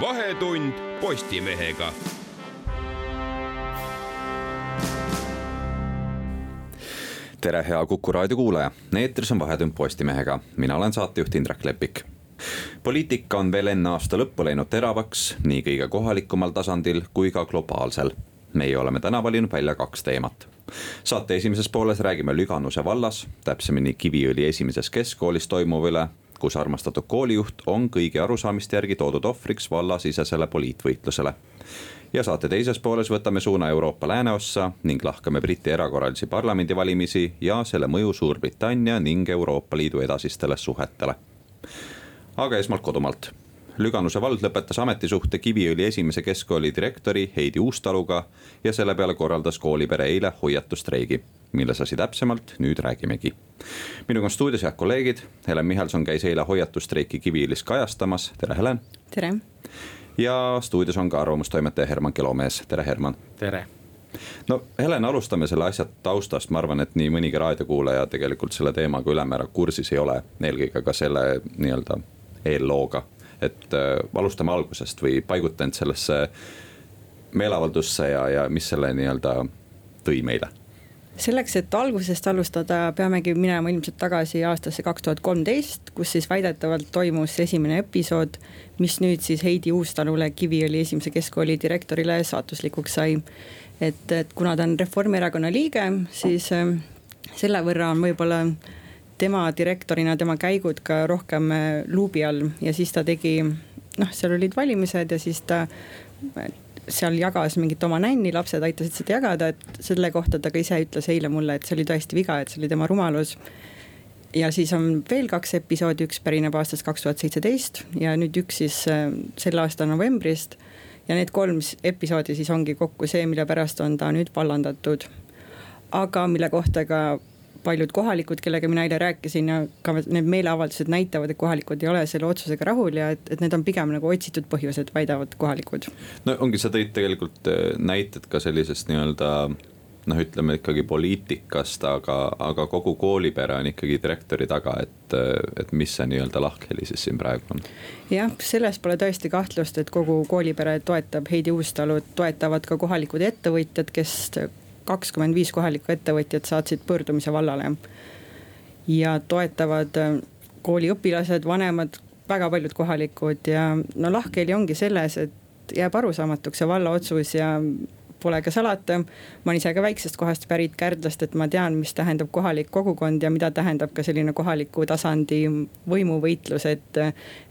vahetund Postimehega. tere, hea Kuku raadio kuulaja, eetris on Vahetund Postimehega, mina olen saatejuht Indrek Lepik poliitika on veel enne aasta lõppu läinud teravaks nii kõige kohalikumal tasandil kui ka globaalsel. meie oleme täna valinud välja kaks teemat. saate esimeses pooles räägime Lüganuse vallas, täpsemini Kiviõli esimeses keskkoolis toimuva üle kus armastatud koolijuht on kõigi arusaamiste järgi toodud ohvriks vallasisesele poliitvõitlusele. ja saate teises pooles võtame suuna Euroopa lääneossa ning lahkame Briti erakorralisi parlamendivalimisi ja selle mõju Suurbritannia ning Euroopa Liidu edasistele suhetele. aga esmalt kodumaalt Lüganuse vald lõpetas ametisuhte Kiviõli esimese keskkooli direktori Heidi Uustaluga ja selle peale korraldas koolipere eile hoiatusstreigi, milles asi täpsemalt nüüd räägimegi. minuga on stuudios head kolleegid, Helen Michalson käis eile hoiatusstreiki Kiviõlis kajastamas, tere Helen. tere. ja stuudios on ka arvamustoimetaja Herman Kelomees, tere Herman. tere no Helen, alustame selle asja taustast, ma arvan, et nii mõnigi raadiokuulaja tegelikult selle teemaga ülemäära kursis ei ole, eelkõige ka selle nii-öelda eellooga et äh, alustame algusest või paiguta end sellesse meeleavaldusse ja, ja mis selle nii-öelda tõi meile selleks, et algusest alustada, peamegi minema ilmselt tagasi aastasse kaks tuhat kolmteist, kus siis väidetavalt toimus esimene episood, mis nüüd siis Heidi Uustalule, Kiviõli esimese keskkooli direktorile saatuslikuks sai. et, et kuna ta on Reformierakonna liige, siis äh, selle võrra on võib-olla tema direktorina, tema käigud ka rohkem äh, luubi all ja siis ta tegi, noh, seal olid valimised ja siis ta seal jagas mingit oma nänni, lapsed aitasid seda jagada, et selle kohta ta ka ise ütles eile mulle, et see oli tõesti viga, et see oli tema rumalus. ja siis on veel kaks episoodi, üks pärineb aastast kaks tuhat seitseteist ja nüüd üks siis äh, selle aasta novembrist. ja need kolm episoodi siis ongi kokku see, mille pärast on ta nüüd vallandatud. aga mille kohta ka paljud kohalikud, kellega mina eile rääkisin ja ka need meeleavaldused näitavad, et kohalikud ei ole selle otsusega rahul ja et, et need on pigem nagu otsitud põhjused, väidavad kohalikud. no ongi, sa tõid tegelikult äh, näited ka sellisest nii-öelda noh, ütleme ikkagi poliitikast, aga, aga kogu koolipere on ikkagi direktori taga, et, et mis see nii-öelda lahkheli siis siin praegu on? jah, selles pole tõesti kahtlust, et kogu koolipere toetab Heidi Uustalu, toetavad ka kohalikud ettevõtjad, kes kakskümmend viis kohalikku ettevõtjat saatsid pöördumise vallale. ja toetavad äh, kooli õpilased, vanemad, väga paljud kohalikud ja no lahkheli ongi selles, et jääb arusaamatuks see valla otsus ja pole ka salata. ma olen ise ka väiksest kohast pärit Kärdlast, et ma tean, mis tähendab kohalik kogukond ja mida tähendab ka selline kohaliku tasandi võimuvõitlus, et.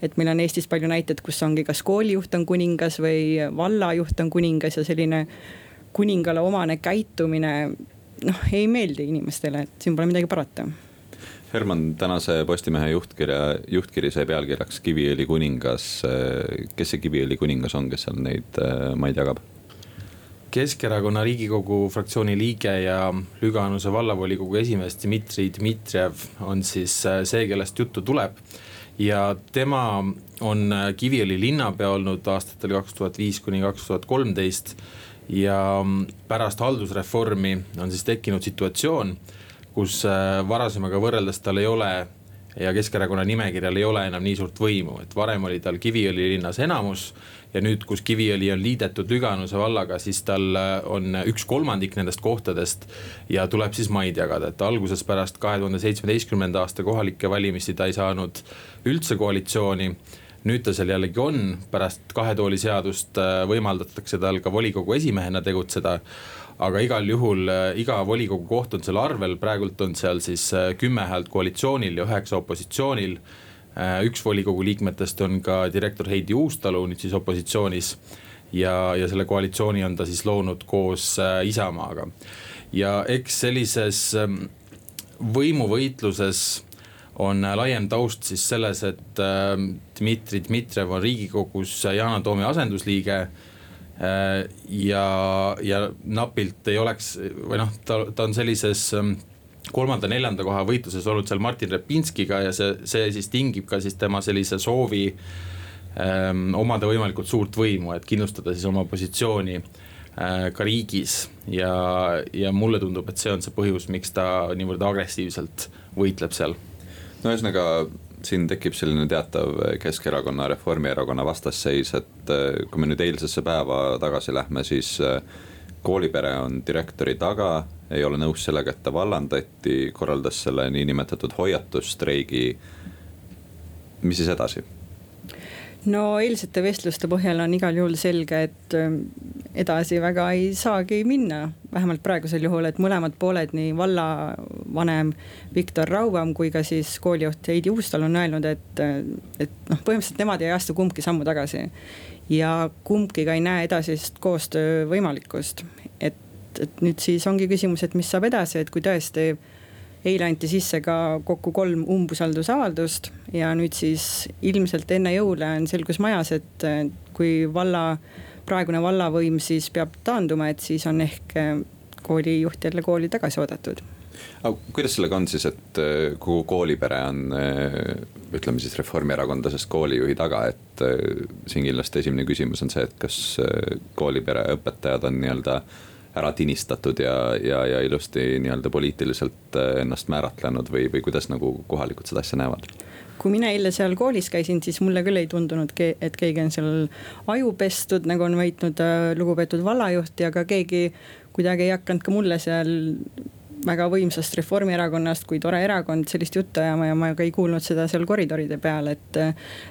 et meil on Eestis palju näiteid, kus ongi kas koolijuht on kuningas või vallajuht on kuningas ja selline kuningale omane käitumine noh, ei meeldi inimestele, et siin pole midagi parata. Herman, tänase Postimehe juhtkirja, juhtkiri sai pealkirjaks Kiviõli kuningas. kes see Kiviõli kuningas on, kes seal neid maid jagab? Keskerakonna riigikogu fraktsiooni liige ja Lüganuse vallavolikogu esimees Dmitri Dmitrijev on siis see, kellest juttu tuleb. ja tema on Kiviõli linnapea olnud aastatel kaks tuhat viis kuni kaks tuhat kolmteist ja pärast haldusreformi on siis tekkinud situatsioon, kus äh, varasemaga võrreldes tal ei ole ja Keskerakonna nimekirjal ei ole enam nii suurt võimu, et varem oli tal Kiviõli linnas enamus. ja nüüd, kus Kiviõli on liidetud Lüganuse vallaga, siis tal äh, on üks kolmandik nendest kohtadest. ja tuleb siis maid jagada, et alguses pärast kahe tuhande seitsmeteistkümnenda aasta kohalikke valimisi ta ei saanud üldse koalitsiooni nüüd ta seal jällegi on, pärast kahe tooli seadust äh, võimaldatakse tal ka volikogu esimehena tegutseda. aga igal juhul äh, iga volikogu koht on seal arvel, praegult on seal siis äh, kümme häält koalitsioonil ja üheksa opositsioonil. üks volikogu liikmetest on ka direktor Heidi Uustalu, nüüd siis opositsioonis. ja, ja selle koalitsiooni on ta siis loonud koos Isamaaga. ja eks sellises ähm, võimuvõitluses on laiem taust siis selles, et Dmitri Dmitrijev on riigikogus Yana Toomi asendusliige ja, ja napilt ei oleks või noh, ta, ta on sellises kolmanda-neljanda koha võitluses olnud seal Martin Repinskiga ja see, see siis tingib ka siis tema sellise soovi ähm, omada võimalikult suurt võimu, et kindlustada siis oma positsiooni äh, ka riigis. ja, ja mulle tundub, et see on see põhjus, miks ta niivõrd agressiivselt võitleb seal no ühesõnaga siin tekib selline teatav Keskerakonna, Reformierakonna vastasseis, et äh, kui me nüüd eilsesse päeva tagasi lähme, siis äh, koolipere on direktori taga, ei ole nõus sellega, et ta vallandati, korraldas selle niinimetatud hoiatusstreigi. mis siis edasi? No eilsete vestluste põhjal on igal juhul selge, et ähm, edasi väga ei saagi minna, vähemalt praegusel juhul, et mõlemad pooled, nii vallavanem Viktor Rauvam kui ka siis koolijuht Heidi Uustal on öelnud, et, et noh, põhimõtteliselt nemad ei astu kumbki sammu tagasi. ja kumbki ka ei näe edasist koostöö võimalikkust, et, et nüüd siis ongi küsimus, et mis saab edasi, et kui tõesti eile anti sisse ka kokku kolm umbusaldusavaldust ja nüüd siis ilmselt enne jõule on selgus majas, et kui valla, praegune vallavõim siis peab taanduma, et siis on ehk koolijuht jälle kooli tagasi oodatud. Aga kuidas sellega on siis, et äh, kogu koolipere on äh, ütleme siis reformierakondlasest koolijuhi taga, et siin kindlasti esimene küsimus on see, et kas koolipere õpetajad on nii-öelda ära tinistatud ja, ja, ja ilusti nii-öelda poliitiliselt äh, ennast määratlenud või, või kuidas nagu kohalikud seda asja näevad? kui mina eile seal koolis käisin, siis mulle küll ei tundunud, et keegi on seal aju pestud, nagu on väitnud äh, lugupeetud vallajuht ja ka keegi kuidagi ei hakanud ka mulle seal väga võimsast Reformierakonnast kui tore erakond sellist juttu ajama ja ma ka ei kuulnud seda seal koridoride peal, et.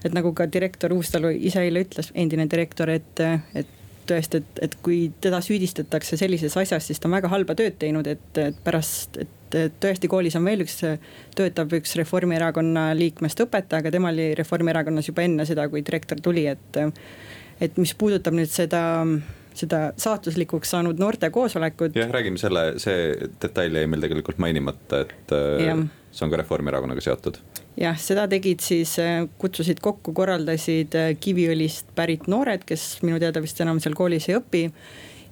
et nagu ka direktor Uustalu ise eile ütles, endine direktor, et, et tõesti, et, et kui teda süüdistatakse sellises asjas, siis ta on väga halba tööd teinud, et, et pärast, et, tõesti koolis on veel üks, töötab üks Reformierakonna liikmest õpetaja, aga tema oli Reformierakonnas juba enne seda, kui direktor tuli, et. et mis puudutab nüüd seda seda saatuslikuks saanud noortekoosolekut. jah, räägime selle, see detail jäi meil tegelikult mainimata, et ja. see on ka Reformierakonnaga seotud jah, seda tegid siis, äh, kutsusid kokku, korraldasid äh, Kiviõlist pärit noored, kes minu teada vist enam seal koolis ei õpi.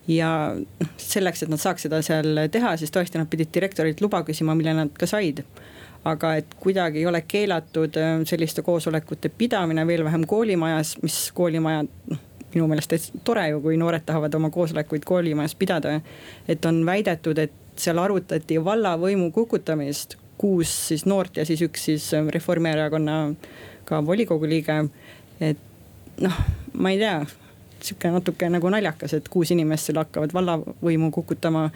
ja noh, selleks, et nad saaks seda seal teha, siis tõesti nad pidid direktorilt luba küsima, mille nad ka said. aga et kuidagi ei ole keelatud äh, selliste koosolekute pidamine, veel vähem koolimajas, mis koolimaja noh minu meelest tore ju, kui noored tahavad oma koosolekuid koolimajas pidada. et on väidetud, et seal arutati vallavõimu kukutamist, kuus siis noort ja siis üks siis ähm, Reformierakonna ka volikogu liige. et noh, ma ei tea, sihuke natuke nagu naljakas, et kuus inimest seal hakkavad vallavõimu kukutama.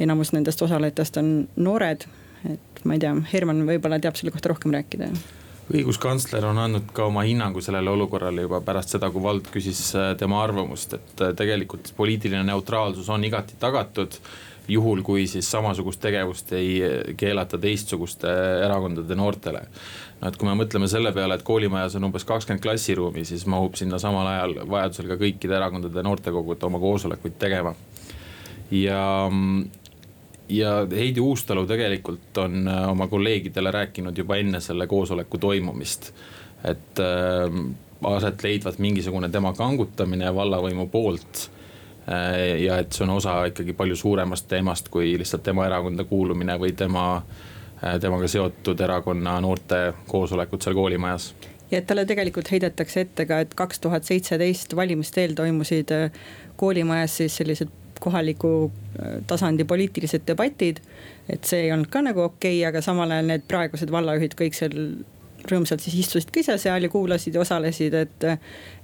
enamus nendest osalejatest on noored, et ma ei tea, Herman võib-olla teab selle kohta rohkem rääkida õiguskantsler on andnud ka oma hinnangu sellele olukorrale juba pärast seda, kui vald küsis äh, tema arvamust, et äh, tegelikult poliitiline neutraalsus on igati tagatud juhul, kui siis samasugust tegevust ei keelata teistsuguste erakondade noortele. no et kui me mõtleme selle peale, et koolimajas on umbes kakskümmend klassiruumi, siis mahub sinna samal ajal vajadusel ka kõikide erakondade noortekogud oma koosolekuid tegema. ja, ja Heidi Uustalu tegelikult on äh, oma kolleegidele rääkinud juba enne selle koosoleku toimumist, et äh, aset leidvat mingisugune tema kangutamine vallavõimu poolt Äh, ja et see on osa ikkagi palju suuremast teemast kui lihtsalt tema erakonda kuulumine või tema, äh, temaga seotud erakonna noorte koosolekud seal koolimajas ja et talle tegelikult heidetakse ette ka, et kaks tuhat seitseteist valimiste eel toimusid äh, koolimajas siis sellised kohaliku tasandi poliitilised debatid. et see ei olnud ka nagu okei okay,, aga samal ajal need praegused vallajuhid kõik seal rõõmsalt siis istusid ka ise seal ja kuulasid ja osalesid, et,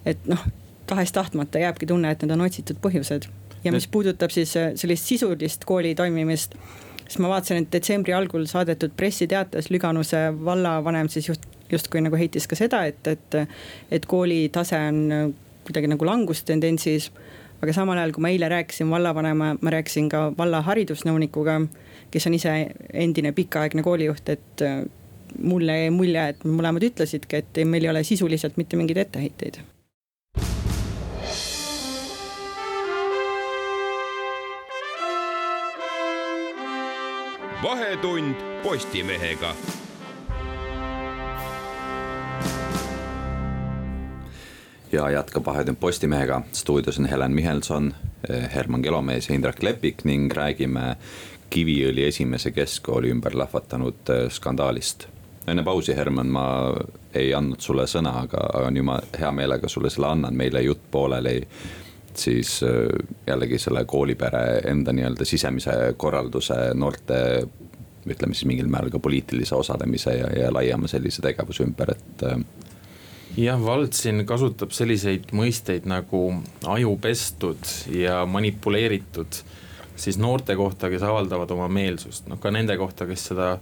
et noh tahes-tahtmata jääbki tunne, et need on otsitud põhjused. ja mis puudutab siis äh, sellist sisulist kooli toimimist, siis ma vaatasin, et detsembri algul saadetud pressiteates Lüganuse vallavanem siis just, justkui nagu heitis ka seda, et, et, et kooli tase on äh, kuidagi nagu langustendentsis aga samal ajal, kui ma eile rääkisin vallavanema, ma rääkisin ka valla haridusnõunikuga, kes on ise endine pikaaegne koolijuht, et äh, mulle jäi mulje, et mõlemad ütlesidki, et meil ei ole sisuliselt mitte mingeid etteheiteid vahetund Postimehega. ja jätkab Vahetund Postimehega, stuudios on Helen Michelson, eh, Herman Kelomees ja Indrek Lepik ning räägime Kiviõli esimese keskkooli ümber lahvatanud eh, skandaalist. enne pausi, Herman, ma ei andnud sulle sõna, aga, aga nüüd ma hea meelega sulle selle annan, meil jäi jutt pooleli siis äh, jällegi selle koolipere enda nii-öelda sisemise korralduse, noorte ütleme siis mingil määral ka poliitilise osalemise ja, ja laiema sellise tegevuse ümber, et äh, jah, vald siin kasutab selliseid mõisteid nagu ajupestud ja manipuleeritud siis noorte kohta, kes avaldavad oma meelsust, noh ka nende kohta, kes seda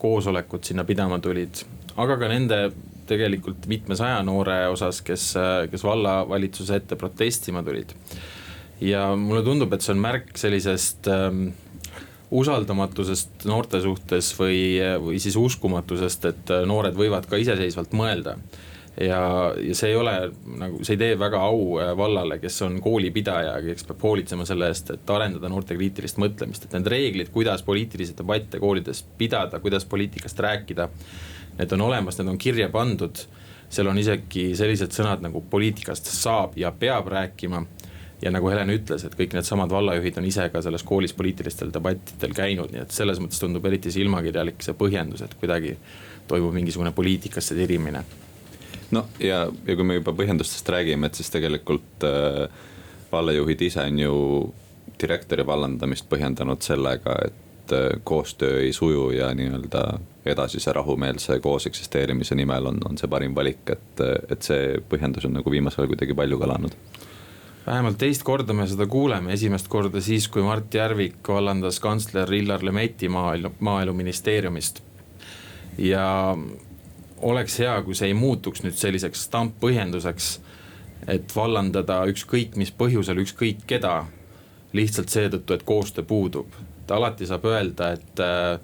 koosolekut sinna pidama tulid. aga ka nende tegelikult mitmesaja noore osas, kes, kes vallavalitsuse ette protestima tulid. ja mulle tundub, et see on märk sellisest ähm, usaldamatusest noorte suhtes või, või siis uskumatusest, et noored võivad ka iseseisvalt mõelda ja, ja see ei ole nagu, see ei tee väga au äh, vallale, kes on koolipidaja, kes peab hoolitsema selle eest, et arendada noorte kriitilist mõtlemist, et need reeglid, kuidas poliitilisi debatte koolides pidada, kuidas poliitikast rääkida. Need on olemas, need on kirja pandud. seal on isegi sellised sõnad nagu poliitikast saab ja peab rääkima ja nagu Helen ütles, et kõik needsamad vallajuhid on ise ka selles koolis poliitilistel debattidel käinud, nii et selles mõttes tundub eriti silmakirjalik see põhjendus, et kuidagi toimub mingisugune poliitikasse tirimine no ja, ja kui me juba põhjendustest räägime, et siis tegelikult äh, vallajuhid ise on ju direktori vallandamist põhjendanud sellega, et äh, koostöö ei suju ja nii-öelda edasise rahumeelse koos eksisteerimise nimel on, on see parim valik, et, et see põhjendus on nagu viimasel ajal kuidagi palju kõlanud vähemalt teist korda me seda kuuleme, esimest korda siis, kui Mart Järvik vallandas kantsler Illar Lemetti maaelu, maaeluministeeriumist. ja oleks hea, kui see ei muutuks nüüd selliseks stamppõhjenduseks, et vallandada ükskõik mis põhjusel ükskõik keda, lihtsalt seetõttu, et koostöö puudub. Et alati saab öelda, et äh,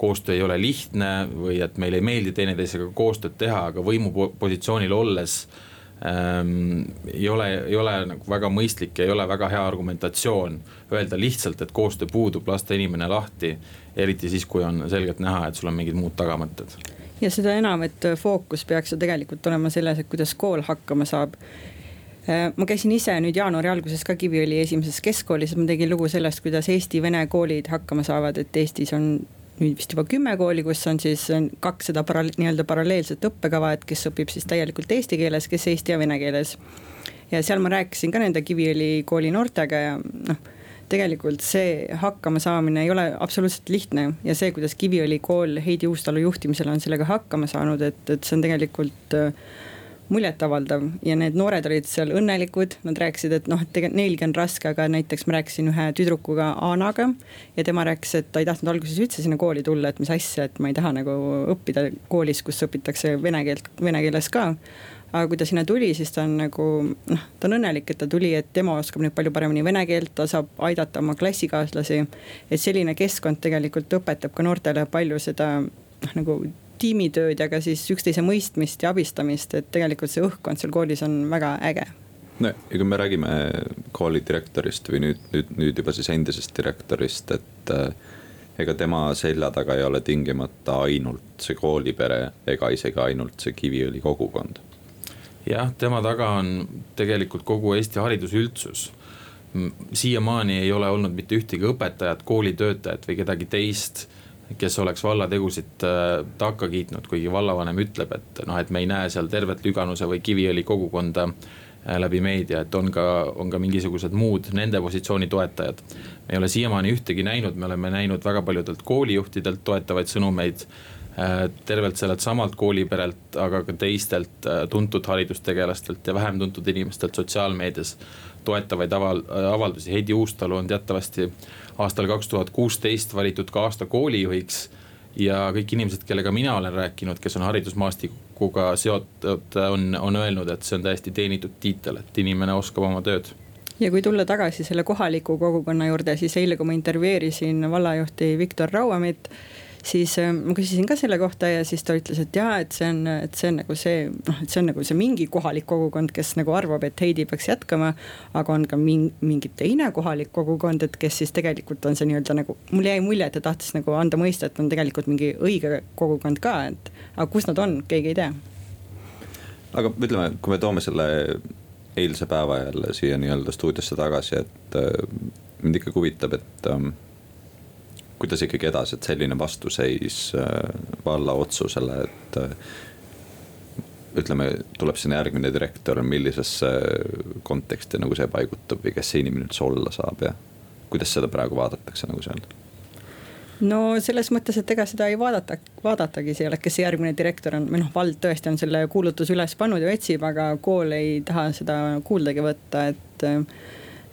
koostöö ei ole lihtne või et meile ei meeldi teineteisega koostööd teha, aga võimupositsioonil olles ähm, ei ole, ei ole nagu väga mõistlik ei ole väga hea argumentatsioon öelda lihtsalt, et koostöö puudub, lasta inimene lahti. eriti siis, kui on selgelt näha, et sul on mingid muud tagamõtted ja seda enam, et fookus peaks ju tegelikult olema selles, et kuidas kool hakkama saab ma käisin ise nüüd jaanuari alguses ka Kiviõli esimeses keskkoolis, ma tegin lugu sellest, kuidas eesti-vene koolid hakkama saavad, et Eestis on nüüd vist juba kümme kooli, kus on siis kaks seda para-, nii-öelda paralleelset õppekava, et kes õpib siis täielikult eesti keeles, kes eesti ja vene keeles. ja seal ma rääkisin ka nende Kiviõli kooli noortega ja noh tegelikult see hakkama saamine ei ole absoluutselt lihtne ja see, kuidas Kiviõli kool Heidi Uustalu juhtimisel on sellega hakkama saanud, et, et see on tegelikult äh, muljetavaldav ja need noored olid seal õnnelikud, nad rääkisid, et noh, et tegelikult neilgi on raske, aga näiteks ma rääkisin ühe tüdrukuga, Anaga. ja tema rääkis, et ta ei tahtnud alguses üldse sinna kooli tulla, et mis asja, et ma ei taha nagu õppida koolis, kus õpitakse vene keelt, vene keeles ka aga kui ta sinna tuli, siis ta on nagu noh, ta on õnnelik, et ta tuli, et tema oskab nüüd palju paremini vene keelt, ta saab aidata oma klassikaaslasi. et selline keskkond tegelikult õpetab ka noortele palju seda noh, nagu tiimitööd ja ka siis üksteise mõistmist ja abistamist, et tegelikult see õhkkond seal koolis on väga äge no ja kui me räägime kooli direktorist või nüüd, nüüd, nüüd juba siis endisest direktorist, et äh, ega tema selja taga ei ole tingimata ainult see koolipere ega isegi ainult see Kiviõli kogukond jah, tema taga on tegelikult kogu Eesti haridusüldsus. siiamaani ei ole olnud mitte ühtegi õpetajat, koolitöötajat või kedagi teist, kes oleks vallategusid äh, takka kiitnud, kuigi vallavanem ütleb, et noh, et me ei näe seal tervet Lüganuse või Kiviõli kogukonda äh, läbi meedia, et on ka, on ka mingisugused muud nende positsiooni toetajad. me ei ole siiamaani ühtegi näinud, me oleme näinud väga paljudelt koolijuhtidelt toetavaid sõnumeid Äh, tervelt sellelt samalt kooliperelt, aga ka teistelt tuntud haridustegelastelt ja vähem tuntud inimestelt sotsiaalmeedias toetavaid aval-, avaldusi. Heidi Uustalu on teatavasti aastal kaks tuhat kuusteist valitud ka aasta koolijuhiks. ja kõik inimesed, kellega mina olen rääkinud, kes on haridusmaastikuga seotud, on, on öelnud, et see on täiesti teenitud tiitel, et inimene oskab oma tööd ja kui tulla tagasi selle kohaliku kogukonna juurde, siis eile, kui ma intervjueerisin vallajuhti Viktor Rauamit siis äh, ma küsisin ka selle kohta ja siis ta ütles, et jaa, et see on, et see on nagu see noh, et see on nagu see mingi kohalik kogukond, kes nagu arvab, et Heidi peaks jätkama. aga on ka mingi, mingi teine kohalik kogukond, et kes siis tegelikult on see nii-öelda nagu, mul jäi mulje, et ta tahtis nagu anda mõista, et on tegelikult mingi õige kogukond ka, et aga kus nad on, keegi ei tea aga ütleme, kui me toome selle eilse päeva jälle siia nii-öelda stuudiosse tagasi, et äh, mind ikkagi huvitab, et ähm, kuidas ikkagi edasi, et selline vastuseis äh, valla otsusele, et äh, ütleme, tuleb sinna järgmine direktor, millisesse konteksti nagu see paigutub või kes see inimene üldse olla saab ja kuidas seda praegu vaadatakse nagu seal? no selles mõttes, et ega seda ei vaadata, vaadatagi seal, et kes see järgmine direktor on, või noh, vald tõesti on selle kuulutuse üles pannud ja otsib, aga kool ei taha seda kuuldagi võtta, et.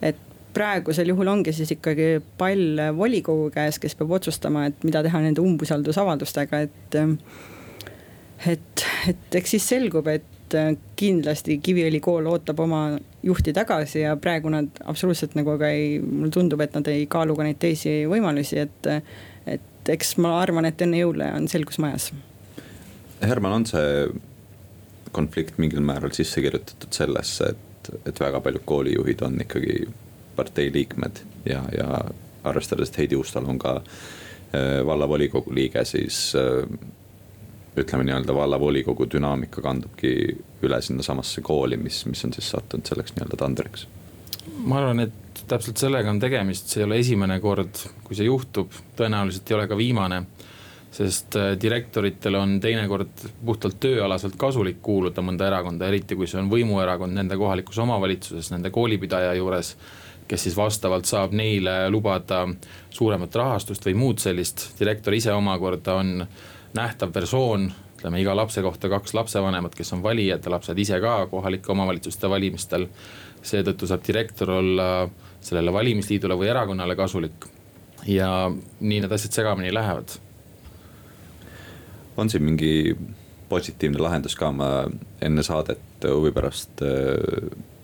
et praegusel juhul ongi siis ikkagi pall volikogu käes, kes peab otsustama, et mida teha nende umbusaldusavaldustega, et et, et eks siis selgub, et kindlasti Kiviõli kool ootab oma juhti tagasi ja praegu nad absoluutselt nagu ka ei, mulle tundub, et nad ei kaalu ka neid teisi võimalusi, et. et eks ma arvan, et enne jõule on selgus majas. Herman, on see konflikt mingil määral sisse kirjutatud sellesse, et, et väga paljud koolijuhid on ikkagi partei liikmed ja, ja arvestades, et Heidi Uustal on ka äh, vallavolikogu liige, siis äh, ütleme nii-öelda vallavolikogu dünaamika kandubki üle sinnasamasse kooli, mis, mis on siis sattunud selleks nii-öelda tandriks? ma arvan, et täpselt sellega on tegemist, see ei ole esimene kord, kui see juhtub, tõenäoliselt ei ole ka viimane. sest äh, direktoritel on teinekord puhtalt tööalaselt kasulik kuuluda mõnda erakonda, eriti kui see on võimuerakond nende kohalikus omavalitsuses, nende koolipidaja juures kes siis vastavalt saab neile lubada suuremat rahastust või muud sellist. direktor ise omakorda on nähtav persoon, ütleme iga lapse kohta kaks lapsevanemat, kes on valijad ja lapsed ise ka kohalike omavalitsuste valimistel. seetõttu saab direktor olla sellele valimisliidule või erakonnale kasulik. ja nii need asjad segamini lähevad. on siin mingi positiivne lahendus ka, ma enne saadet huvi pärast äh,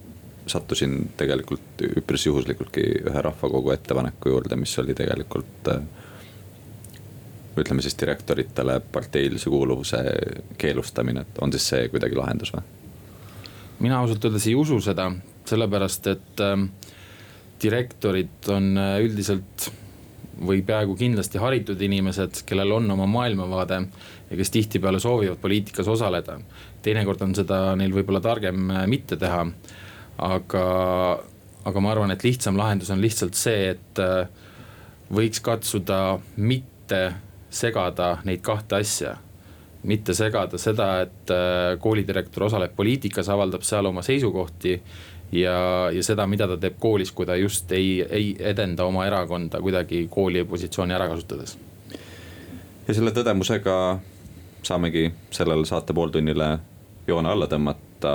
sattusin tegelikult üpris juhuslikultki ühe rahvakogu ettepaneku juurde, mis oli tegelikult äh, ütleme siis direktoritele parteilise kuuluvuse keelustamine, et on siis see kuidagi lahendus või? mina ausalt öeldes ei usu seda, sellepärast et äh, direktorid on äh, üldiselt või peaaegu kindlasti haritud inimesed, kellel on oma maailmavaade ja kes tihtipeale soovivad poliitikas osaleda. teinekord on seda neil võib-olla targem mitte teha. Aga, aga ma arvan, et lihtsam lahendus on lihtsalt see, et äh, võiks katsuda mitte segada neid kahte asja. mitte segada seda, et äh, koolidirektor osaleb poliitikas, avaldab seal oma seisukohti ja, ja seda, mida ta teeb koolis, kui ta just ei, ei edenda oma erakonda kuidagi kooli positsiooni ära kasutades. ja selle tõdemusega saamegi sellele saate pooltunnile joone alla tõmmata.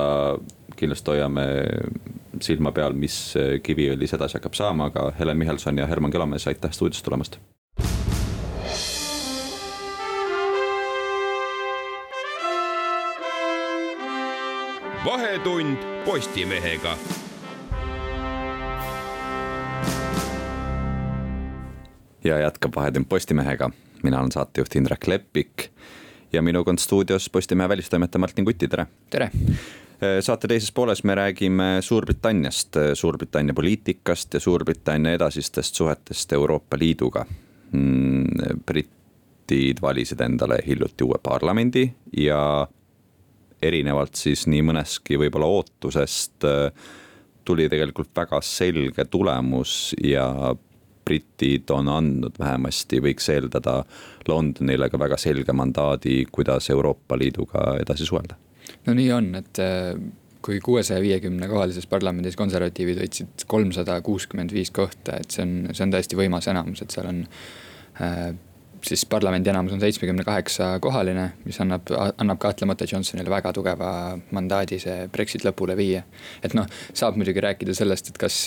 Kindlasti hoiame silma peal, mis Kiviõlis edasi hakkab saama, aga Helen Michelson ja Herman Kelomees, aitäh stuudiosse tulemast vahetund Postimehega. ja jätkab Vahetund Postimehega, mina olen saatejuht Indrek Leppik ja minuga on stuudios Postimehe välistoimetaja Martin Kuti, tere. tere saate teises pooles me räägime Suurbritanniast, Suurbritannia poliitikast ja Suurbritannia edasistest suhetest Euroopa Liiduga. Mm, britid valisid endale hiljuti uue parlamendi ja erinevalt siis nii mõneski võib-olla ootusest äh, tuli tegelikult väga selge tulemus ja britid on andnud vähemasti, võiks eeldada Londonile ka väga selge mandaadi, kuidas Euroopa Liiduga edasi suhelda. No nii on, et äh, kui kuuesaja viiekümne kohalises parlamendis konservatiivid võtsid kolmsada kuuskümmend viis kohta, et see on, see on täiesti võimas enamus, et seal on äh, siis parlamendi enamus on seitsmekümne kaheksa kohaline, mis annab, annab kahtlemata Johnsonile väga tugeva mandaadi see Brexit lõpule viia. et noh, saab muidugi rääkida sellest, et kas,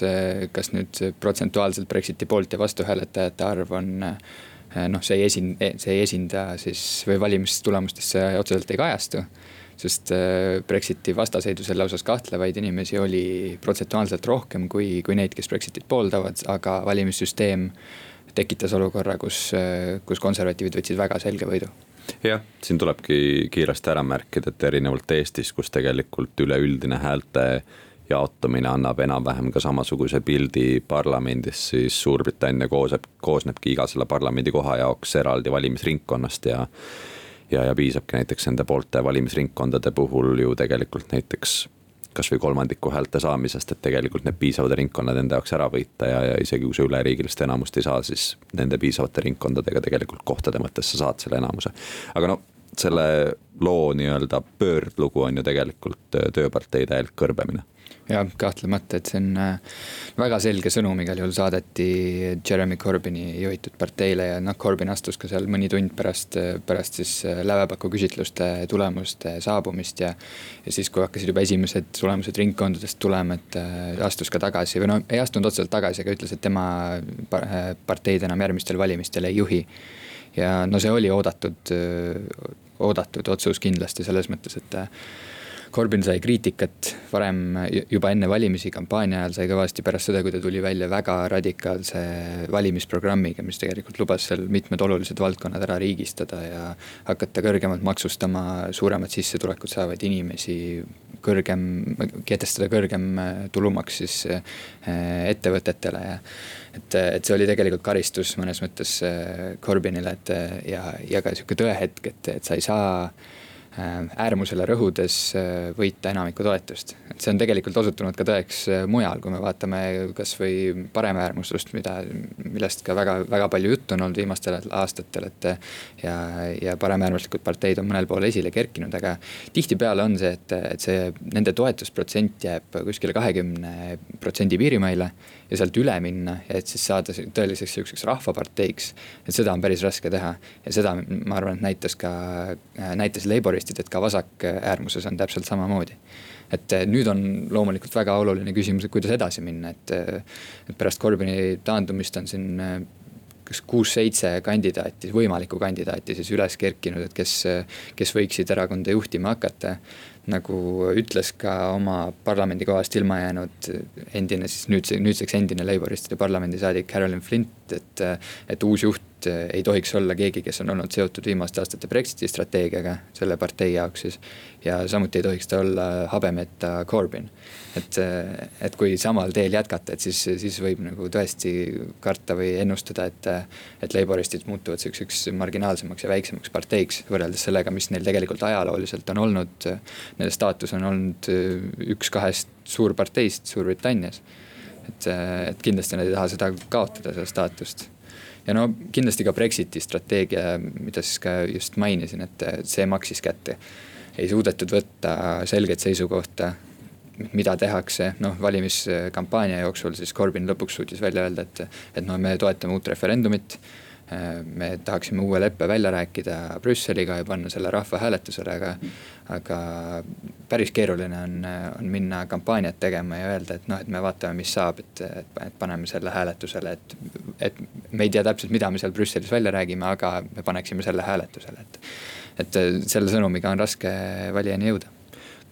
kas nüüd protsentuaalselt Brexiti poolt ja vastu hääletajate arv on noh, see ei esin-, see ei esinda siis või valimistulemustesse otseselt ei kajastu sest Brexiti vastaseidu selle osas kahtlevaid inimesi oli protsentuaalselt rohkem kui, kui neid, kes Brexitit pooldavad, aga valimissüsteem tekitas olukorra, kus, kus konservatiivid võtsid väga selge võidu. Jah, siin tulebki kiiresti ära märkida, et erinevalt Eestist, kus tegelikult üleüldine häälte jaotumine annab enam-vähem ka samasuguse pildi parlamendis, siis Suurbritannia koosneb, koosnebki iga selle parlamendikoha jaoks eraldi valimisringkonnast ja ja, ja piisabki näiteks nende poolte valimisringkondade puhul ju tegelikult näiteks kasvõi kolmandiku häälte saamisest, et tegelikult need piisavad ringkonnad enda jaoks ära võita ja, ja isegi kui sa üleriigilist enamust ei saa, siis nende piisavate ringkondadega tegelikult kohtade mõttes sa saad selle enamuse. aga no selle loo nii-öelda pöördlugu on ju tegelikult tööpartei täielik kõrbemine jah, kahtlemata, et see on äh, väga selge sõnum igal juhul saadeti Jeremy Corbyni juhitud parteile ja noh, Corbyn astus ka seal mõni tund pärast, pärast siis äh, lävepaku küsitluste tulemuste saabumist ja. ja siis, kui hakkasid juba esimesed tulemused ringkondadest tulema, et äh, astus ka tagasi või no ei astunud otseselt tagasi, aga ütles, et tema parteid enam järgmistel valimistel ei juhi. ja no see oli oodatud, oodatud otsus kindlasti selles mõttes, et Corbyn sai kriitikat varem juba enne valimisi, kampaania ajal sai kõvasti pärast seda, kui ta tuli välja väga radikaalse valimisprogrammiga, mis tegelikult lubas seal mitmed olulised valdkonnad ära riigistada ja hakata kõrgemalt maksustama suuremat sissetulekut saavaid inimesi, kõrgem, kehtestada kõrgem tulumaks siis eh, ettevõtetele ja et, et see oli tegelikult karistus mõnes mõttes eh, Corbynile, et ja, ja ka sihuke tõehetk, et, et sa ei saa Äh, äärmusele rõhudes äh, võita enamikku toetust. et see on tegelikult osutunud ka tõeks äh, mujal, kui me vaatame kasvõi paremäärmuslust, mida, millest ka väga, väga palju juttu on olnud viimastel aastatel, et. ja, ja paremäärmuslikud parteid on mõnel pool esile kerkinud, aga tihtipeale on see, et, et see nende toetusprotsent jääb kuskile kahekümne protsendi piirimaile ja sealt üle minna, et siis saada tõeliseks sihukeseks rahvaparteiks. et seda on päris raske teha ja seda ma arvan, et näitas ka, näitas Laboristid, et ka vasakäärmuses on täpselt samamoodi et nüüd on loomulikult väga oluline küsimus, et kuidas edasi minna, et, et pärast Corbyni taandumist on siin kas kuus-seitse kandidaati, võimalikku kandidaati siis üles kerkinud, et kes, kes võiksid erakonda juhtima hakata nagu ütles ka oma parlamendikohast ilma jäänud endine siis nüüd, nüüdseks endine Labouristide parlamendisaadik Carolyn Flint, et, et uus juht ei tohiks olla keegi, kes on olnud seotud viimaste aastate Brexiti strateegiaga selle partei jaoks siis. ja samuti ei tohiks ta olla habemeta Corbyn. et, et kui samal teel jätkata, et siis, siis võib nagu tõesti karta või ennustada, et, et Labouristid muutuvad sihukeseks marginaalsemaks ja väiksemaks parteiks võrreldes sellega, mis neil tegelikult ajalooliselt on olnud nende staatus on olnud äh, üks kahest suurparteist Suurbritannias. et, äh, et kindlasti nad ei taha seda kaotada, seda staatust. Ja no kindlasti ka Brexiti strateegia, mida siis ka just mainisin, et see maksis kätte. ei suudetud võtta selget seisukohta, mida tehakse, noh valimiskampaania jooksul siis Corbyn lõpuks suutis välja öelda, et, et noh, me toetame uut referendumit me tahaksime uue leppe välja rääkida Brüsseliga ja panna selle rahvahääletusele, aga, aga päris keeruline on, on minna kampaaniat tegema ja öelda, et noh, et me vaatame, mis saab, et, et, paneme selle hääletusele, et. et me ei tea täpselt, mida me seal Brüsselis välja räägime, aga me paneksime selle hääletusele, et. et selle sõnumiga on raske valijani jõuda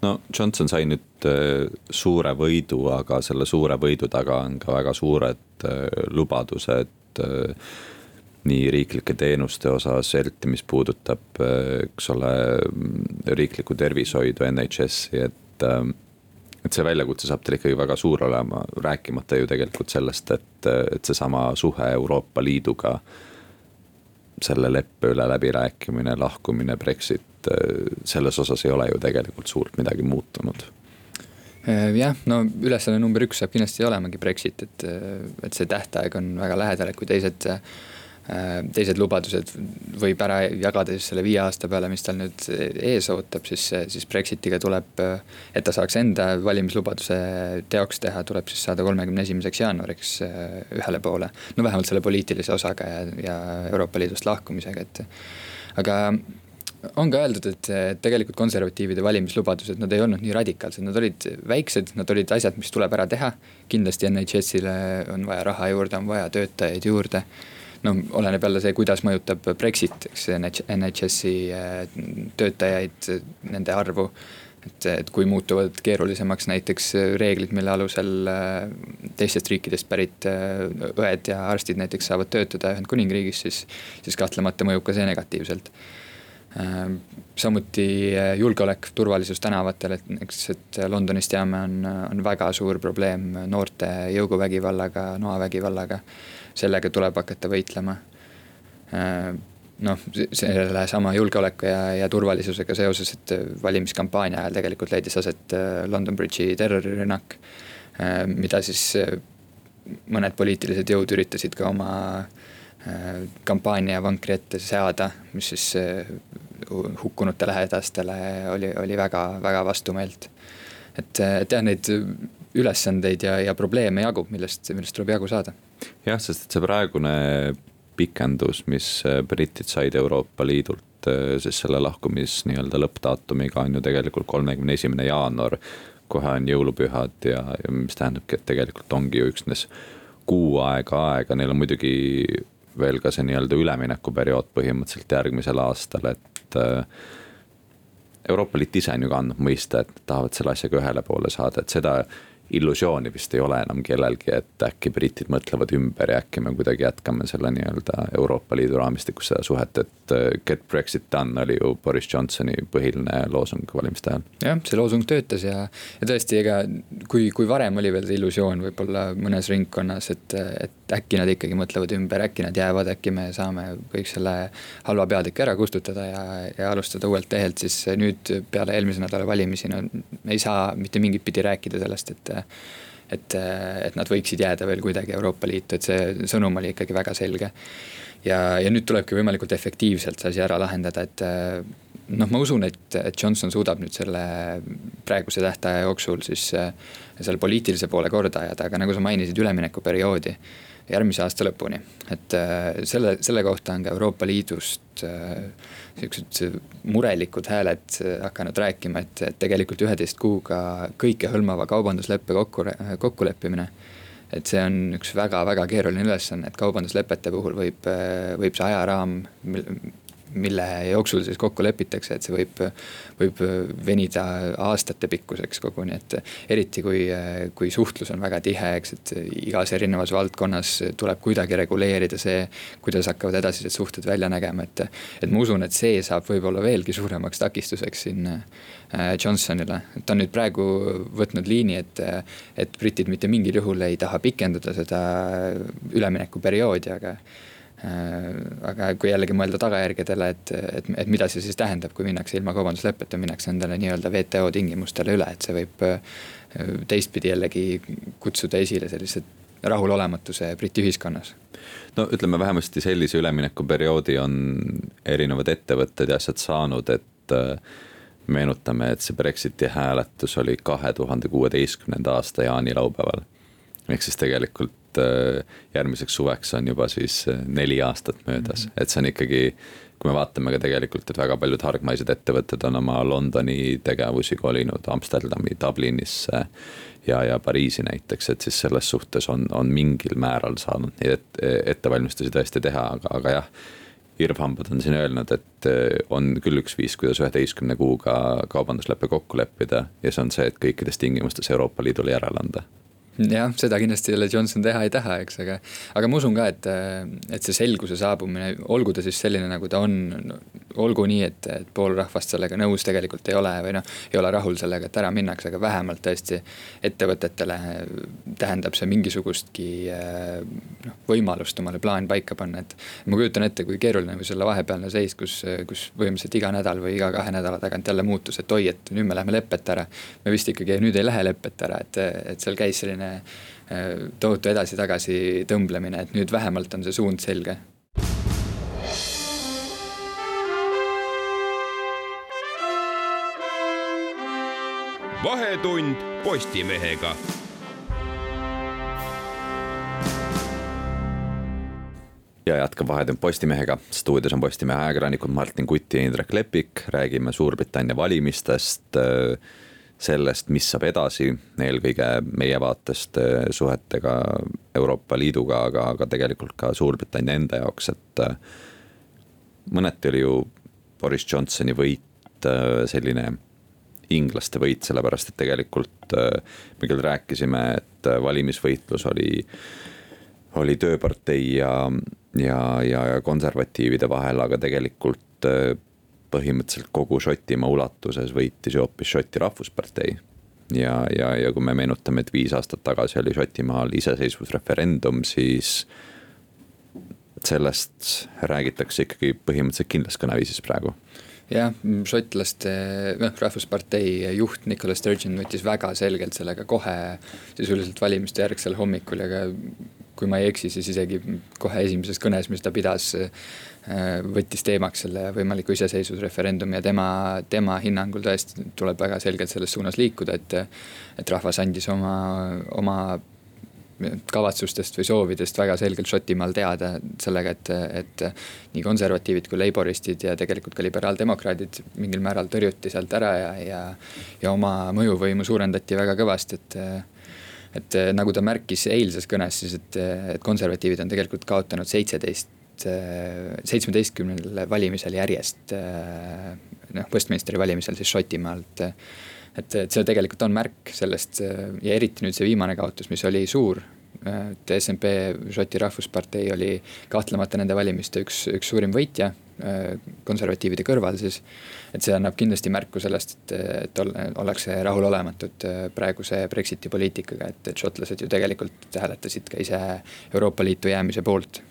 no Johnson sai nüüd äh, suure võidu, aga selle suure võidu taga on ka väga suured äh, lubadused äh, nii riiklike teenuste osas, eriti mis puudutab, eks ole, riiklikku tervishoidu, NHS-i, et. et see väljakutse saab teil ikkagi väga suur olema, rääkimata ju tegelikult sellest, et, et seesama suhe Euroopa Liiduga. selle leppe üle läbirääkimine, lahkumine, Brexit, selles osas ei ole ju tegelikult suurt midagi muutunud jah, no ülesanne number üks saab kindlasti olemagi Brexit, et, et see tähtaeg on väga lähedal, et kui teised Äh, teised lubadused võib ära jagada siis selle viie aasta peale, mis tal nüüd ees ootab, siis, siis Brexitiga tuleb. et ta saaks enda valimislubaduse teoks teha, tuleb siis saada kolmekümne esimeseks jaanuariks äh, ühele poole. no vähemalt selle poliitilise osaga ja, ja Euroopa Liidust lahkumisega, et. aga on ka öeldud, et tegelikult konservatiivide valimislubadused, nad ei olnud nii radikaalsed, nad olid väiksed, nad olid asjad, mis tuleb ära teha. kindlasti NHS-ile on vaja raha juurde, on vaja töötajaid juurde noh, oleneb jälle see, kuidas mõjutab Brexit, eks NHS-i äh, töötajaid, nende arvu. et, et kui muutuvad keerulisemaks näiteks reeglid, mille alusel äh, teistest riikidest pärit äh, õed ja arstid näiteks saavad töötada Ühendkuningriigis, siis, siis kahtlemata mõjub ka see negatiivselt samuti julgeolek, turvalisus tänavatel, et eks, et Londonist teame, on, on väga suur probleem noorte jõuguvägivallaga, noavägivallaga sellega tuleb hakata võitlema. Äh, noh, selle sama julgeoleku ja, ja turvalisusega seoses, et valimiskampaania ajal tegelikult leidis aset London Bridge'i terrorirünnak. mida siis mõned poliitilised jõud üritasid ka oma kampaania vankri ette seada, mis siis hukkunute lähedastele oli, oli väga, väga vastumeelt. et, et jah, neid ülesandeid ja, ja probleeme jagub, millest, millest tuleb jagu saada. Jah, sest et see praegune pikendus, mis äh, britid said Euroopa Liidult äh, siis selle lahkumis nii-öelda lõppdaatumiga on ju tegelikult kolmekümne esimene jaanuar. kohe on jõulupühad ja, ja mis tähendabki, et tegelikult ongi ju üksnes kuu aega aega, neil on muidugi veel ka see nii-öelda üleminekuperiood põhimõtteliselt järgmisel aastal, et äh, Euroopa Liit ise on ju ka andnud mõista, et tahavad selle asjaga ühele poole saada, et seda illusiooni vist ei ole enam kellelgi, et äkki britid mõtlevad ümber ja äkki me kuidagi jätkame selle nii-öelda Euroopa Liidu raamistikus seda suhet, et äh, get Brexit done oli ju Boris Johnsoni põhiline loosung valimiste ajal. jah, see loosung töötas ja, ja tõesti, ega kui, kui varem oli veel see illusioon võib-olla mõnes ringkonnas, et, et äkki nad ikkagi mõtlevad ümber, äkki nad jäävad, äkki me saame kõik selle halva peatüki ära kustutada ja, ja alustada uuelt lehelt, siis nüüd peale eelmise nädala valimisi no ei saa mitte mingit pidi rääkida sellest, et et, et nad võiksid jääda veel kuidagi Euroopa Liitu, et see sõnum oli ikkagi väga selge. ja, ja nüüd tulebki võimalikult efektiivselt see asi ära lahendada, et noh, ma usun, et, et Johnson suudab nüüd selle praeguse tähtaja jooksul siis selle poliitilise poole korda ajada, aga nagu sa mainisid, üleminekuperioodi järgmise aasta lõpuni. et selle, selle kohta on ka Euroopa Liidust sihukesed murelikud hääled hakanud rääkima, et, et tegelikult üheteist kuuga kõikehõlmava kaubandusleppe kokku, kokkuleppimine. et see on üks väga-väga keeruline ülesanne, et kaubanduslepete puhul võib, võib see ajaraam, mille jooksul siis kokku lepitakse, et see võib, võib venida aastate pikkuseks koguni, et eriti kui, kui suhtlus on väga tihe, eks, et igas erinevas valdkonnas tuleb kuidagi reguleerida see, kuidas hakkavad edasised suhted välja nägema, et, et ma usun, et see saab võib-olla veelgi suuremaks takistuseks siin äh, Johnsonile, ta on nüüd praegu võtnud liini, et, et britid mitte mingil juhul ei taha pikendada seda üleminekuperioodi, aga aga kui jällegi mõelda tagajärgedele, et, et, et mida see siis tähendab, kui minnakse ilma kaubandusleppeta, minnakse endale nii-öelda WTO tingimustele üle, et see võib äh, teistpidi jällegi kutsuda esile sellise rahulolematuse Briti ühiskonnas no ütleme vähemasti sellise üleminekuperioodi on erinevad ettevõtted ja asjad saanud, et äh, meenutame, et see Brexiti hääletus oli kahe tuhande kuueteistkümnenda aasta jaanilaupäeval. ehk siis tegelikult et äh, järgmiseks suveks on juba siis äh, neli aastat möödas mm, -hmm. et see on ikkagi. kui me vaatame ka tegelikult, et väga paljud hargmaised ettevõtted on oma Londoni tegevusi kolinud Amsterdami, Dublinisse. ja, ja Pariisi näiteks, et siis selles suhtes on, on mingil määral saanud neid et, ettevalmistusi tõesti teha, aga, aga jah irvhambad on siin öelnud, et äh, on küll üks viis, kuidas üheteistkümne kuuga kaubanduslepe kokku leppida ja see on see, et kõikides tingimustes Euroopa Liidule järele anda jah, seda kindlasti jälle Johnson teha ei taha, eks, aga, aga ma usun ka, et, et see selguse saabumine, olgu ta siis selline, nagu ta on no,, olgu nii, et, et pool rahvast sellega nõus tegelikult ei ole või noh, ei ole rahul sellega, et ära minnakse, aga vähemalt tõesti ettevõtetele tähendab see mingisugustki noh, võimalust omale plaan paika panna, et ma kujutan ette, kui keeruline või selle vahepealne seis, kus, kus põhimõtteliselt iga nädal või iga kahe nädala tagant jälle muutus, et oi, et nüüd me läheme lepet ära. me vist ikkagi nüüd ei lähe lepet ära, et, et seal käis selline tohutu edasi-tagasi tõmblemine, et nüüd vähemalt on see suund selge. vahetund Postimehega ja jätkab Vahetund Postimehega. stuudios on Postimehe ajakirjanikud Martin Kutt ja Indrek Lepik, räägime Suurbritannia valimistest äh, sellest, mis saab edasi, eelkõige meie vaatest eh, suhetega Euroopa Liiduga, aga, aga tegelikult ka Suurbritannia enda jaoks, et eh, mõneti oli ju Boris Johnsoni võit eh, selline inglaste võit, sellepärast et tegelikult me küll rääkisime, et valimisvõitlus oli, oli tööpartei ja, ja, ja konservatiivide vahel, aga tegelikult põhimõtteliselt kogu Šotimaa ulatuses võitis ju hoopis Šoti rahvuspartei. ja, ja, ja kui me meenutame, et viis aastat tagasi oli Šotimaal iseseisvusreferendum, siis sellest räägitakse ikkagi põhimõtteliselt kindlas kõneviisis praegu jah, šotlaste, noh rahvuspartei juht Nicolas Sturgeon võttis väga selgelt sellega kohe sisuliselt valimiste järgsel hommikul ja ka kui ma ei eksi, siis isegi kohe esimeses kõnes, mis ta pidas, võttis teemaks selle võimaliku iseseisvusreferendumi ja tema, tema hinnangul tõesti tuleb väga selgelt selles suunas liikuda, et et rahvas andis oma, oma kavatsustest või soovidest väga selgelt Šotimaal teada sellega, et, et nii konservatiivid kui laboristid ja tegelikult ka liberaaldemokraadid mingil määral tõrjuti sealt ära ja, ja, ja oma mõjuvõimu suurendati väga kõvasti, et et nagu ta märkis eilses kõnes siis, et, et konservatiivid on tegelikult kaotanud seitseteist seitsmeteistkümnel valimisel järjest noh, Westminsteri valimisel siis Šotimaal, et et, see tegelikult on märk sellest ja eriti nüüd see viimane kaotus, mis oli suur. et SNP, Šoti rahvuspartei oli kahtlemata nende valimiste üks, üks suurim võitja, konservatiivide kõrval siis. et see annab kindlasti märku sellest, et, et ollakse rahulolematud praeguse Brexiti poliitikaga, et, et šotlased ju tegelikult hääletasid ka ise Euroopa Liitu jäämise poolt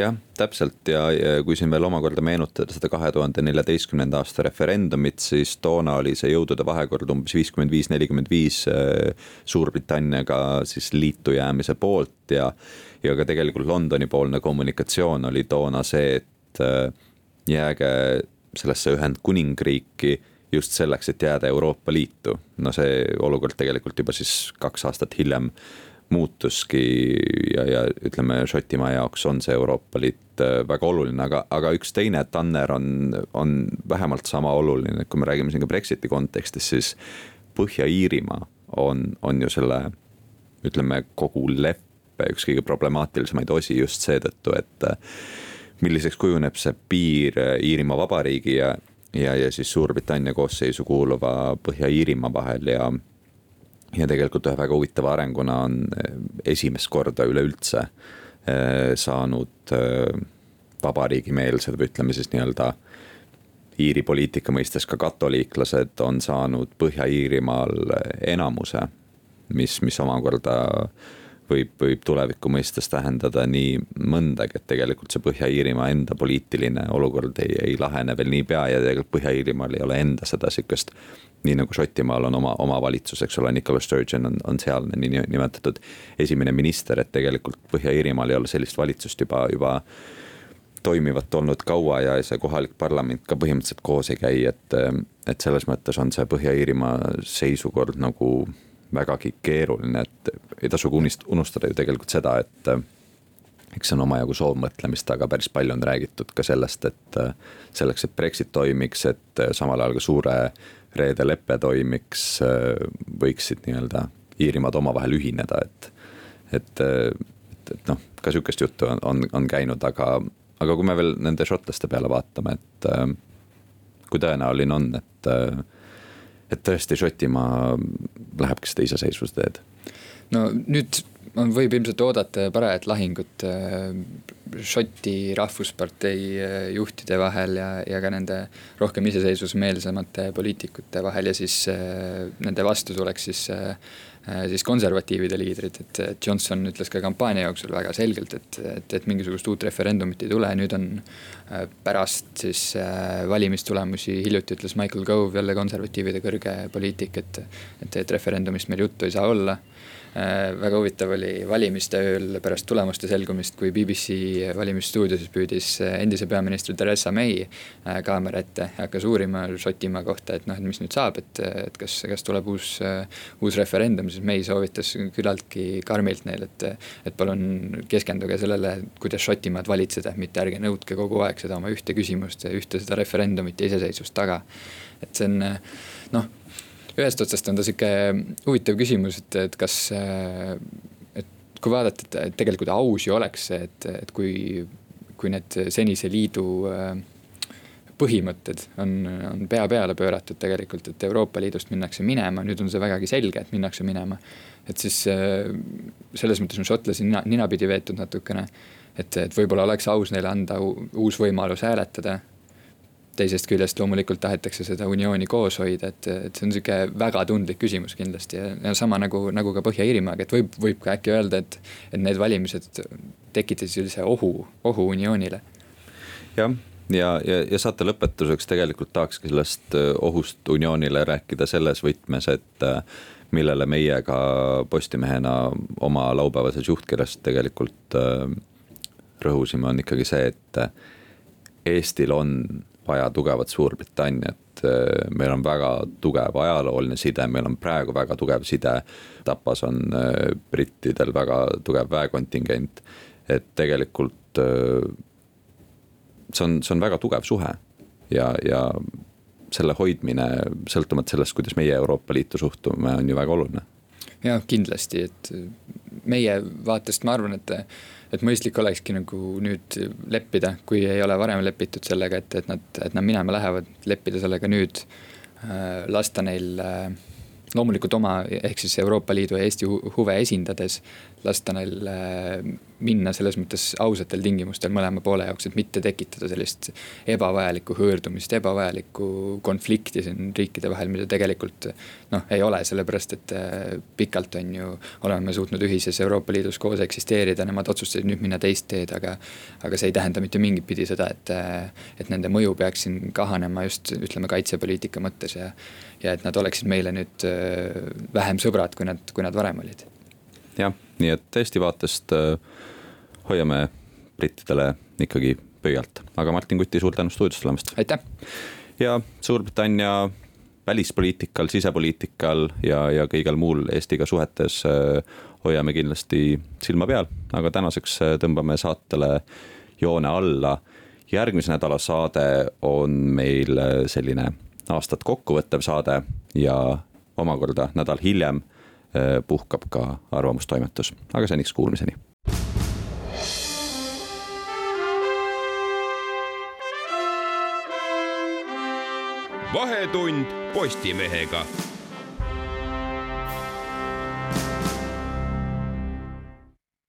jah, täpselt ja, ja kui siin veel omakorda meenutada seda kahe tuhande neljateistkümnenda aasta referendumit, siis toona oli see jõudude vahekord umbes viiskümmend viis, nelikümmend viis äh, Suurbritanniaga siis liitu jäämise poolt ja. ja ka tegelikult Londoni poolne kommunikatsioon oli toona see, et äh, jääge sellesse Ühendkuningriiki just selleks, et jääda Euroopa Liitu. no see olukord tegelikult juba siis kaks aastat hiljem muutuski ja, ja ütleme, Šotimaa jaoks on see Euroopa Liit äh, väga oluline, aga, aga üks teine tanner on, on vähemalt sama oluline, kui me räägime siin ka Brexiti kontekstis, siis Põhja-Iirimaa on, on ju selle ütleme, kogu leppe üks kõige problemaatilisemaid osi just seetõttu, et milliseks kujuneb see piir äh, Iirimaa Vabariigi ja, ja, ja siis Suurbritannia koosseisu kuuluva Põhja-Iirimaa vahel ja ja tegelikult ühe väga huvitava arenguna on eh, esimest korda üleüldse eh, saanud vabariigimeelsed või ütleme siis nii-öelda Iiri poliitika mõistes ka katoliiklased on saanud Põhja-Iirimaal enamuse, mis, mis omakorda võib, võib tuleviku mõistes tähendada nii mõndagi, et tegelikult see Põhja-Iirimaa enda poliitiline olukord ei, ei lahene veel niipea ja tegelikult Põhja-Iirimaal ei ole enda seda sihukest nii nagu Šotimaal on oma, oma valitsus, eks ole, Nicola Sturgeon on, on sealne niinimetatud esimene minister, et tegelikult Põhja-Iirimaal ei ole sellist valitsust juba, juba toimivat olnud kaua ja see kohalik parlament ka põhimõtteliselt koos ei käi, et, et selles mõttes on see Põhja-Iirimaa seisukord nagu vägagi keeruline, et ei unist-, unustada ju tegelikult seda, et eks see on omajagu soovmõtlemist, aga päris palju on räägitud ka sellest, et selleks, et Brexit toimiks, et samal ajal ka suure Reede lepe toimiks, äh, võiksid nii-öelda Iirimaad omavahel ühineda, et, et, et, et noh, ka sihukest juttu on, on, on käinud, aga, aga kui me veel nende šotlaste peale vaatame, et äh, kui tõenäoline on, et, äh, et tõesti Šotimaa lähebki seda iseseisvuse teed? no nüüd on, võib ilmselt oodata parajat lahingut Šoti rahvuspartei eh, juhtide vahel ja, ja ka nende rohkem iseseisvusmeelsemate poliitikute vahel ja siis äh, nende vastu tuleks siis äh, siis konservatiivide liidrid, et, Johnson ütles ka kampaania jooksul väga selgelt, et, et, et mingisugust uut referendumit ei tule, nüüd on pärast siis valimistulemusi hiljuti ütles Michael Gove, jälle konservatiivide kõrge poliitik, et, et, et referendumist meil juttu ei saa olla. Äh, väga huvitav oli valimiste ööl pärast tulemuste selgumist, kui BBC valimisstuudios püüdis äh, endise peaministri Theresa May äh, kaamera ette ja hakkas uurima Šotimaa kohta, et noh, et mis nüüd saab, et, et kas, kas tuleb uus, uus referendum, siis May soovitas küllaltki karmilt neile, et, et palun keskenduge sellele, kuidas Šotimaad valitseda, mitte ärge nõudke kogu aeg seda oma ühte küsimust, ühte seda referendumit ja iseseisvust taga. et see on noh ühest otsast on ta sihuke huvitav küsimus, et, et kas, et kui vaadata, et tegelikult aus ju oleks see, et, et kui, kui need senise liidu põhimõtted on, on pea peale pööratud tegelikult, et Euroopa Liidust minnakse minema, nüüd on see vägagi selge, et minnakse minema. et siis selles mõttes on šotlasi nina, ninapidi veetud natukene. et, et võib-olla oleks aus neile anda uus võimalus hääletada teisest küljest loomulikult tahetakse seda uniooni koos hoida, et, et see on sihuke väga tundlik küsimus kindlasti ja, ja sama nagu, nagu ka Põhja-Iirimaaga, et võib, võib ka äkki öelda, et, et need valimised tekitasid sellise ohu, ohu unioonile. jah, ja, ja, ja saate lõpetuseks tegelikult tahakski sellest äh, ohust unioonile rääkida selles võtmes, et äh, millele meie ka Postimehena oma laupäevases juhtkirjas tegelikult äh, rõhusime, on ikkagi see, et Eestil on vaja tugevat Suurbritanniat. meil on väga tugev ajalooline side, meil on praegu väga tugev side. Tapas on brittidel väga tugev väekontingent, et tegelikult see on, see on väga tugev suhe ja, ja selle hoidmine, sõltumata sellest, kuidas meie Euroopa Liitu suhtume, on ju väga oluline. jah, kindlasti, et meie vaatest ma arvan, et, et mõistlik olekski nagu nüüd leppida, kui ei ole varem lepitud sellega, et, et nad, et nad minema lähevad, leppida sellega nüüd. Äh, lasta neil äh, loomulikult oma, ehk siis Euroopa Liidu ja Eesti huve esindades lasta neil äh, minna selles mõttes ausatel tingimustel mõlema poole jaoks, et mitte tekitada sellist ebavajalikku hõõrdumist, ebavajalikku konflikti siin riikide vahel, mida tegelikult noh, ei ole, sellepärast et äh, pikalt on ju, oleme me suutnud ühises Euroopa Liidus koos eksisteerida, nemad otsustasid nüüd minna teist teed, aga aga see ei tähenda mitte mingit pidi seda, et, äh, et nende mõju peaks siin kahanema just ütleme, kaitsepoliitika mõttes ja ja et nad oleksid meile nüüd vähem sõbrad, kui nad, kui nad varem olid. Jah, nii et Eesti vaatest äh, hoiame brittidele ikkagi pöialt, aga Martin Kuti, suur tänu stuudiosse tulemast. aitäh. ja Suurbritannia välispoliitikal, sisepoliitikal ja, ja kõigel muul Eestiga suhetes äh, hoiame kindlasti silma peal, aga tänaseks äh, tõmbame saatele joone alla. järgmise nädala saade on meil selline aastat kokkuvõttev saade ja omakorda nädal hiljem puhkab ka Arvamustoimetus, aga seniks kuulmiseni. vahetund Postimehega